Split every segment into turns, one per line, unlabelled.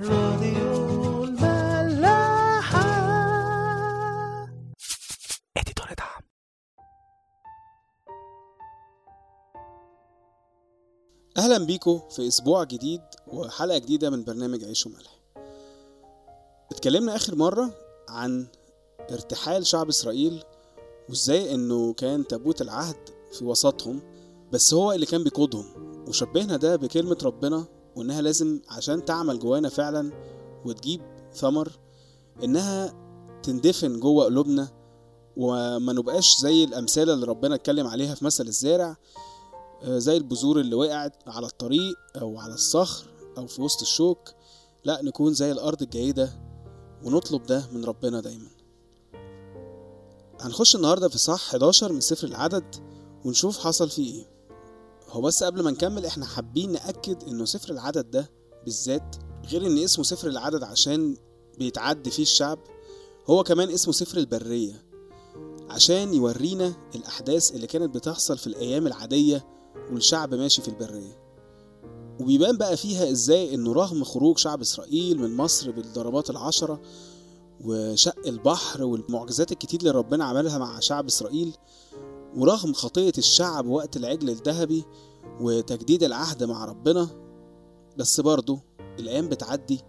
راديو الملاحة. اديتور دعم
أهلا بيكم في أسبوع جديد وحلقة جديدة من برنامج عيش وملح. اتكلمنا آخر مرة عن ارتحال شعب إسرائيل وإزاي إنه كان تابوت العهد في وسطهم بس هو اللي كان بيقودهم وشبهنا ده بكلمة ربنا وإنها لازم عشان تعمل جوانا فعلا وتجيب ثمر إنها تندفن جوه قلوبنا وما نبقاش زي الامثله اللي ربنا اتكلم عليها في مثل الزارع آه، زي البذور اللي وقعت على الطريق أو على الصخر أو في وسط الشوك. لا نكون زي الأرض الجيدة ونطلب ده من ربنا دايما. هنخش النهارده في صح 11 من سفر العدد ونشوف حصل فيه إيه. هو بس قبل ما نكمل إحنا حابين نأكد إنه سفر العدد ده بالذات غير إن اسمه سفر العدد عشان بيتعد فيه الشعب هو كمان اسمه سفر البرية عشان يورينا الأحداث اللي كانت بتحصل في الأيام العادية والشعب ماشي في البرية. وبيبان بقى فيها إزاي إنه رغم خروج شعب إسرائيل من مصر بالضربات العشرة وشق البحر والمعجزات الكتير اللي ربنا عملها مع شعب إسرائيل ورغم خطية الشعب وقت العجل الذهبي وتجديد العهد مع ربنا بس برضه الأيام بتعدي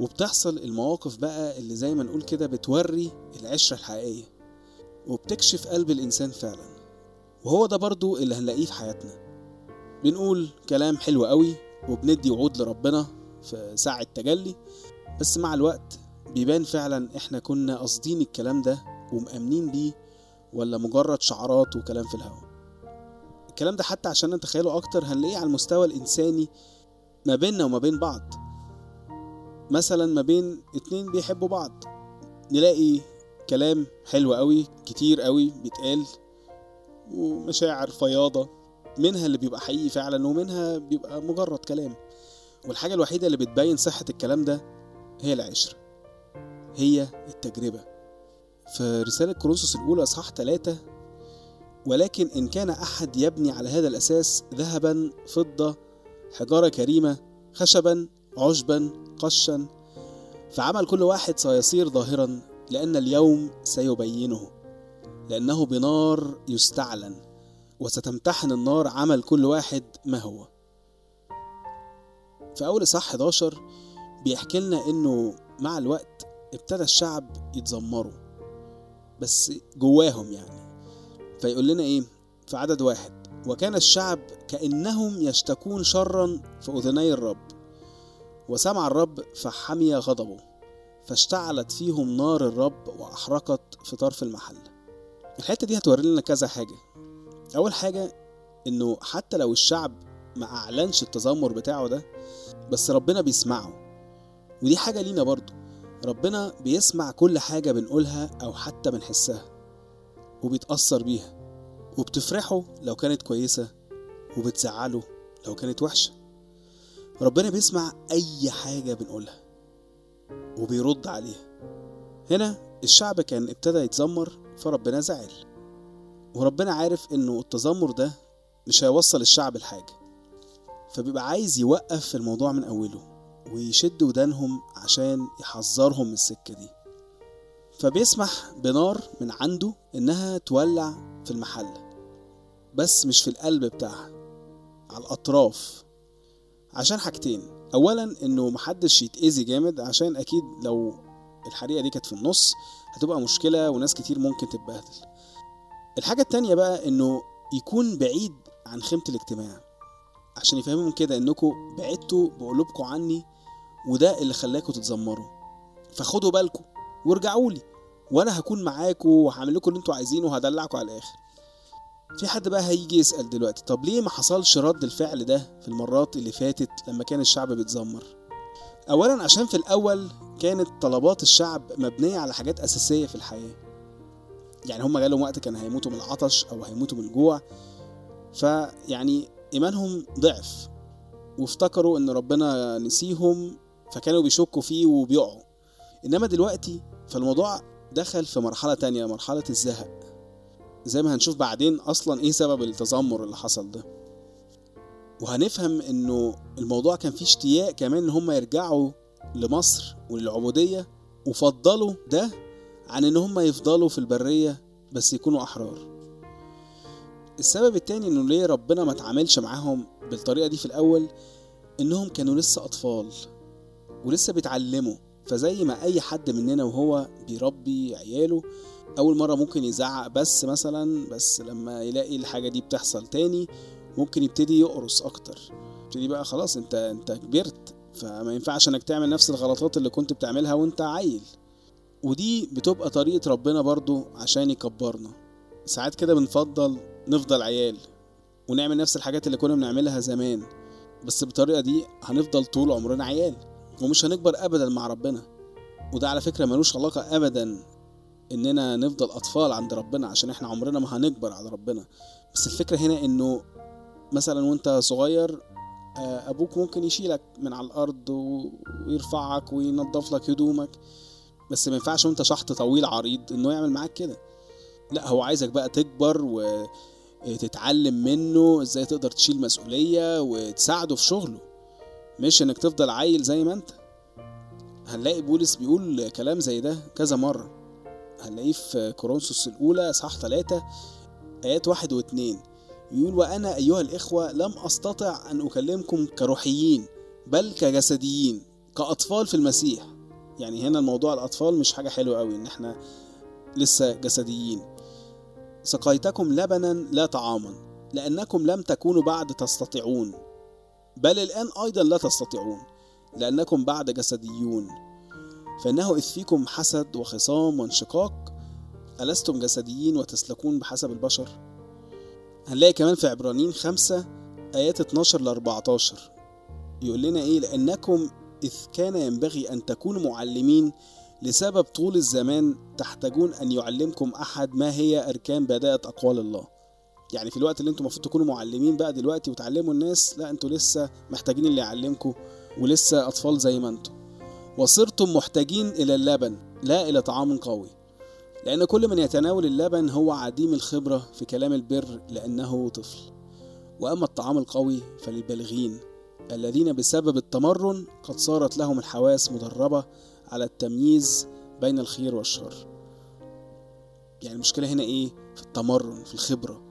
وبتحصل المواقف بقى اللي زي ما نقول كده بتوري العشرة الحقيقية وبتكشف قلب الإنسان فعلا. وهو ده برضو اللي هنلاقيه في حياتنا. بنقول كلام حلو قوي وبندي وعود لربنا في ساعة تجلي بس مع الوقت بيبان فعلا إحنا كنا قاصدين الكلام ده ومأمنين بيه ولا مجرد شعارات وكلام في الهوا. الكلام ده حتى عشان نتخيله أكتر هنلاقيه على المستوى الإنساني ما بيننا وما بين بعض. مثلا ما بين اتنين بيحبوا بعض. نلاقي كلام حلو قوي كتير قوي بيتقال ومشاعر فياضة. منها اللي بيبقى حقيقي فعلا ومنها بيبقى مجرد كلام. والحاجة الوحيدة اللي بتبين صحة الكلام ده هي العشرة هي التجربة. في رسالة كورنثوس الأولى إصحاح 3 ولكن إن كان أحد يبني على هذا الأساس ذهبا فضة حجارة كريمة خشبا عشبا قشا فعمل كل واحد سيصير ظاهرا لأن اليوم سيبينه لأنه بنار يستعلن وستمتحن النار عمل كل واحد ما هو. في أول إصحاح 11 بيحكي لنا إنه مع الوقت ابتدى الشعب يتذمروا بس جواهم يعني. فيقول لنا إيه؟ في عدد واحد. وكان الشعب كأنهم يشتكون شرا في أذني الرب. وسمع الرب فحمي غضبه. فاشتعلت فيهم نار الرب وأحرقت في طرف المحل. الحتة دي هتوري لنا كذا حاجة. أول حاجة إنه حتى لو الشعب ما أعلنش التذمر بتاعه ده بس ربنا بيسمعه. ودي حاجة لينا برضو. ربنا بيسمع كل حاجة بنقولها أو حتى بنحسها وبيتأثر بيها وبتفرحه لو كانت كويسة وبتزعله لو كانت وحشة. ربنا بيسمع أي حاجة بنقولها وبيرد عليها. هنا الشعب كان ابتدى يتذمر فربنا زعل وربنا عارف إنه التذمر ده مش هيوصل الشعب لحاجة فبيبقى عايز يوقف الموضوع من أوله. ويشد ودانهم عشان يحذرهم من السكة دي. فبيسمح بنار من عنده إنها تولع في المحل بس مش في القلب بتاعها على الأطراف. عشان حاجتين اولا إنه محدش يتأذي جامد عشان أكيد لو الحريقة دي كانت في النص هتبقى مشكلة وناس كتير ممكن تتبهدل. الحاجة التانية بقى إنه يكون بعيد عن خيمة الاجتماع. عشان يفهمهم كده إنكم بعدتوا بقلوبكم عني وده اللي خلاكم تتذمروا. فخدوا بالكم وارجعوا لي وأنا هكون معاكم وهعمل لكم اللي أنتوا عايزينه وهدلعكم على الآخر. في حد بقى هيجي يسأل دلوقتي طب ليه ما حصلش رد الفعل ده في المرات اللي فاتت لما كان الشعب بيتذمر؟ اولا عشان في الأول كانت طلبات الشعب مبنية على حاجات أساسية في الحياة. يعني هم جالهم وقت كان هيموتوا من العطش أو هيموتوا من الجوع فيعني إيمانهم ضعف وافتكروا إن ربنا نسيهم فكانوا بيشكوا فيه وبيقعوا. إنما دلوقتي فالموضوع دخل في مرحلة تانية مرحلة الزهق. زي ما هنشوف بعدين أصلا إيه سبب التذمر اللي حصل ده. وهنفهم إنه الموضوع كان فيه اشتياق كمان إن هم يرجعوا لمصر وللعبودية وفضلوا ده عن إن هم يفضلوا في البرية بس يكونوا أحرار. السبب التاني إنه ليه ربنا ما تعاملش معاهم بالطريقة دي في الأول؟ إنهم كانوا لسه أطفال. ولسه بيتعلموا فزي ما أي حد مننا وهو بيربي عياله أول مرة ممكن يزعق بس مثلا بس لما يلاقي الحاجة دي بتحصل تاني ممكن يبتدي يقرص أكتر. يبتدي بقى خلاص أنت أنت كبرت فما ينفعش إنك تعمل نفس الغلطات اللي كنت بتعملها وأنت عيل. ودي بتبقى طريقة ربنا برضو عشان يكبرنا. ساعات كده بنفضل نفضل عيال ونعمل نفس الحاجات اللي كنا بنعملها زمان. بس بالطريقة دي هنفضل طول عمرنا عيال. ومش هنكبر ابدا مع ربنا. وده على فكرة ملوش علاقة ابدا إننا نفضل أطفال عند ربنا عشان إحنا عمرنا ما هنكبر على ربنا. بس الفكرة هنا إنه مثلا وأنت صغير آه، أبوك ممكن يشيلك من على الأرض ويرفعك وينظف لك هدومك. بس ما ينفعش وأنت شحط طويل عريض إنه يعمل معاك كده. لا هو عايزك بقى تكبر وتتعلم منه إزاي تقدر تشيل مسؤولية وتساعده في شغله. مش إنك تفضل عيل زي ما أنت. هنلاقي بولس بيقول كلام زي ده كذا مرة. هنلاقيه في كورنثوس الأولى صح ثلاثة آيات واحد واتنين. يقول وأنا أيها الإخوة لم أستطع أن أكلمكم كروحيين بل كجسديين كأطفال في المسيح. يعني هنا الموضوع الأطفال مش حاجة حلوة قوي إن إحنا لسه جسديين. سقيتكم لبنا لا طعاما لأنكم لم تكونوا بعد تستطيعون. بل الآن أيضا لا تستطيعون لأنكم بعد جسديون. فإنه إذ فيكم حسد وخصام وانشقاق ألستم جسديين وتسلكون بحسب البشر؟ هنلاقي كمان في عبرانيين خمسة آيات 12 ل 14 يقول لنا إيه؟ لأنكم إذ كان ينبغي أن تكونوا معلمين لسبب طول الزمان تحتاجون أن يعلمكم أحد ما هي أركان بداءة أقوال الله. يعني في الوقت اللي أنتم المفروض تكونوا معلمين بقى دلوقتي وتعلموا الناس لا أنتوا لسه محتاجين اللي يعلمكم ولسه أطفال زي ما أنتم وصرتم محتاجين إلى اللبن لا إلى طعام قوي. لأن كل من يتناول اللبن هو عديم الخبرة في كلام البر لأنه طفل. وأما الطعام القوي فللبالغين الذين بسبب التمرن قد صارت لهم الحواس مدربة على التمييز بين الخير والشر. يعني المشكلة هنا إيه؟ في التمرن في الخبرة.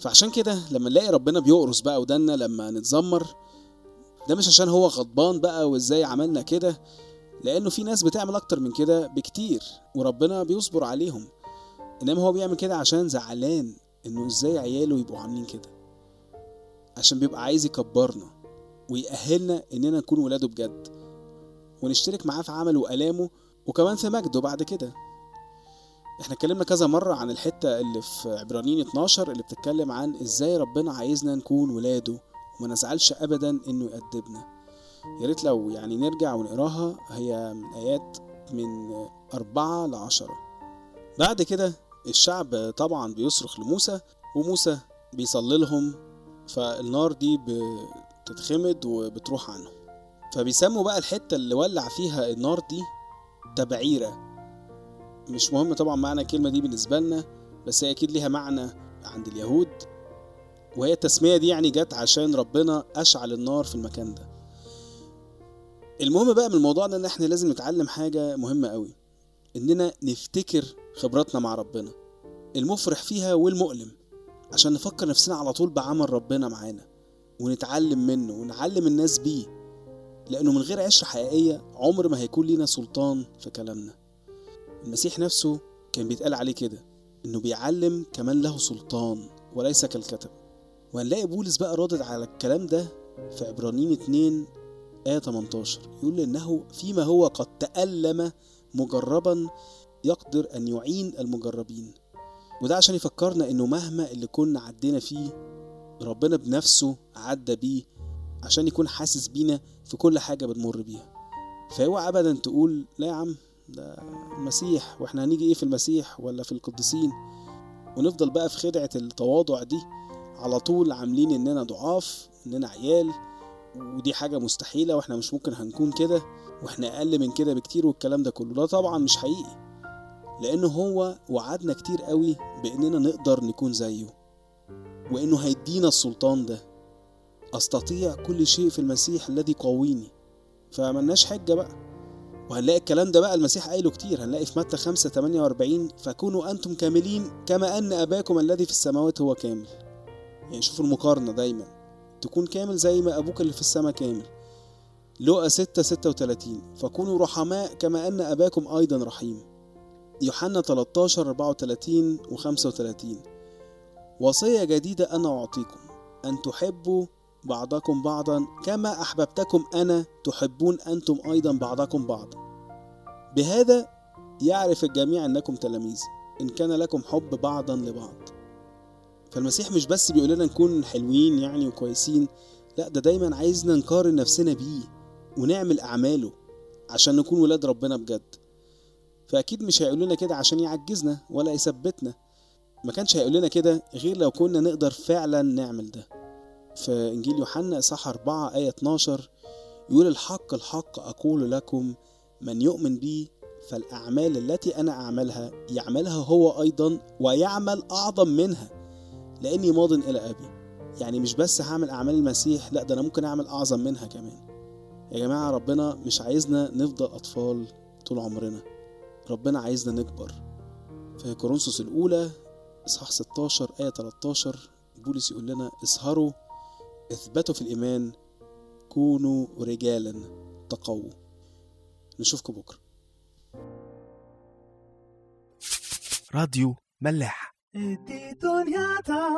فعشان كده لما نلاقي ربنا بيقرص بقى ودنا لما نتذمر ده مش عشان هو غضبان بقى وازاي عملنا كده لأنه في ناس بتعمل أكتر من كده بكتير وربنا بيصبر عليهم. إنما هو بيعمل كده عشان زعلان إنه إزاي عياله يبقوا عاملين كده. عشان بيبقى عايز يكبرنا ويأهلنا إننا نكون ولاده بجد ونشترك معاه في عمله وآلامه وكمان في مجده بعد كده. إحنا اتكلمنا كذا مرة عن الحتة اللي في عبرانيين 12 اللي بتتكلم عن إزاي ربنا عايزنا نكون ولاده وما نزعلش ابدا إنه يأدبنا يا ريت لو يعني نرجع ونقراها هي من آيات من أربعة لعشرة. بعد كده الشعب طبعا بيصرخ لموسى وموسى بيصلي لهم فالنار دي بتتخمد وبتروح عنهم فبيسموا بقى الحتة اللي ولع فيها النار دي تبعيرة. مش مهم طبعا معنى الكلمة دي بالنسبة لنا بس هي أكيد ليها معنى عند اليهود. وهي التسمية دي يعني جت عشان ربنا أشعل النار في المكان ده. المهم بقى من الموضوع ده إن إحنا لازم نتعلم حاجة مهمة قوي إننا نفتكر خبراتنا مع ربنا المفرح فيها والمؤلم عشان نفكر نفسنا على طول بعمل ربنا معانا ونتعلم منه ونعلم الناس بيه. لأنه من غير عشرة حقيقية عمر ما هيكون لينا سلطان في كلامنا. المسيح نفسه كان بيتقال عليه كده إنه بيعلم كمان له سلطان وليس كالكتب. وهنلاقي بولس بقى رادد على الكلام ده في عبرانيين 2 آية 18 يقول إنه فيما هو قد تألم مجربا يقدر أن يعين المجربين. وده عشان يفكرنا إنه مهما اللي كنا عدينا فيه ربنا بنفسه عدى بيه عشان يكون حاسس بينا في كل حاجة بنمر بيها. فاوعى أبدا تقول لا يا عم ده المسيح وإحنا هنيجي إيه في المسيح ولا في القديسين؟ ونفضل بقى في خدعة التواضع دي على طول عاملين إننا ضعاف إننا عيال ودي حاجة مستحيلة وإحنا مش ممكن هنكون كده وإحنا أقل من كده بكتير والكلام ده كله. ده طبعا مش حقيقي لأنه هو وعدنا كتير قوي بإننا نقدر نكون زيه وإنه هيدينا السلطان ده. أستطيع كل شيء في المسيح الذي قويني. فملناش حجة بقى. وهنلاقي الكلام ده بقى المسيح قايله كتير. هنلاقي في متى 5 48 فكونوا أنتم كاملين كما أن أباكم الذي في السماوات هو كامل. يعني شوفوا المقارنة دايما. تكون كامل زي ما أبوك اللي في السماء كامل. لقى 6 36 فكونوا رحماء كما أن أباكم أيضا رحيم. يوحنا 13 34 و 35 وصية جديدة أنا أعطيكم أن تحبوا بعضكم بعضا كما أحببتكم أنا تحبون أنتم أيضا بعضكم بعضا. بهذا يعرف الجميع أنكم تلاميذ إن كان لكم حب بعضا لبعض. فالمسيح مش بس بيقول لنا نكون حلوين يعني وكويسين لا ده دايما عايزنا نقارن نفسنا بيه ونعمل أعماله عشان نكون ولاد ربنا بجد. فأكيد مش هيقول لنا كده عشان يعجزنا ولا يثبتنا. ما كانش هيقول لنا كده غير لو كنا نقدر فعلا نعمل ده. في إنجيل يوحنا إصحاح 4 آية 12 يقول الحق الحق أقول لكم من يؤمن بي فالأعمال التي أنا أعملها يعملها هو أيضا ويعمل أعظم منها لأني ماض إلى أبي. يعني مش بس هعمل أعمال المسيح لا ده أنا ممكن أعمل أعظم منها كمان. يا جماعة ربنا مش عايزنا نفضل أطفال طول عمرنا. ربنا عايزنا نكبر. في كورنثوس الأولى إصحاح 16 آية 13 بولس يقول لنا اسهروا اثبتوا في الإيمان كونوا رجالا تقووا. نشوفكم بكرة.
راديو ملاح.
دي دنيا تا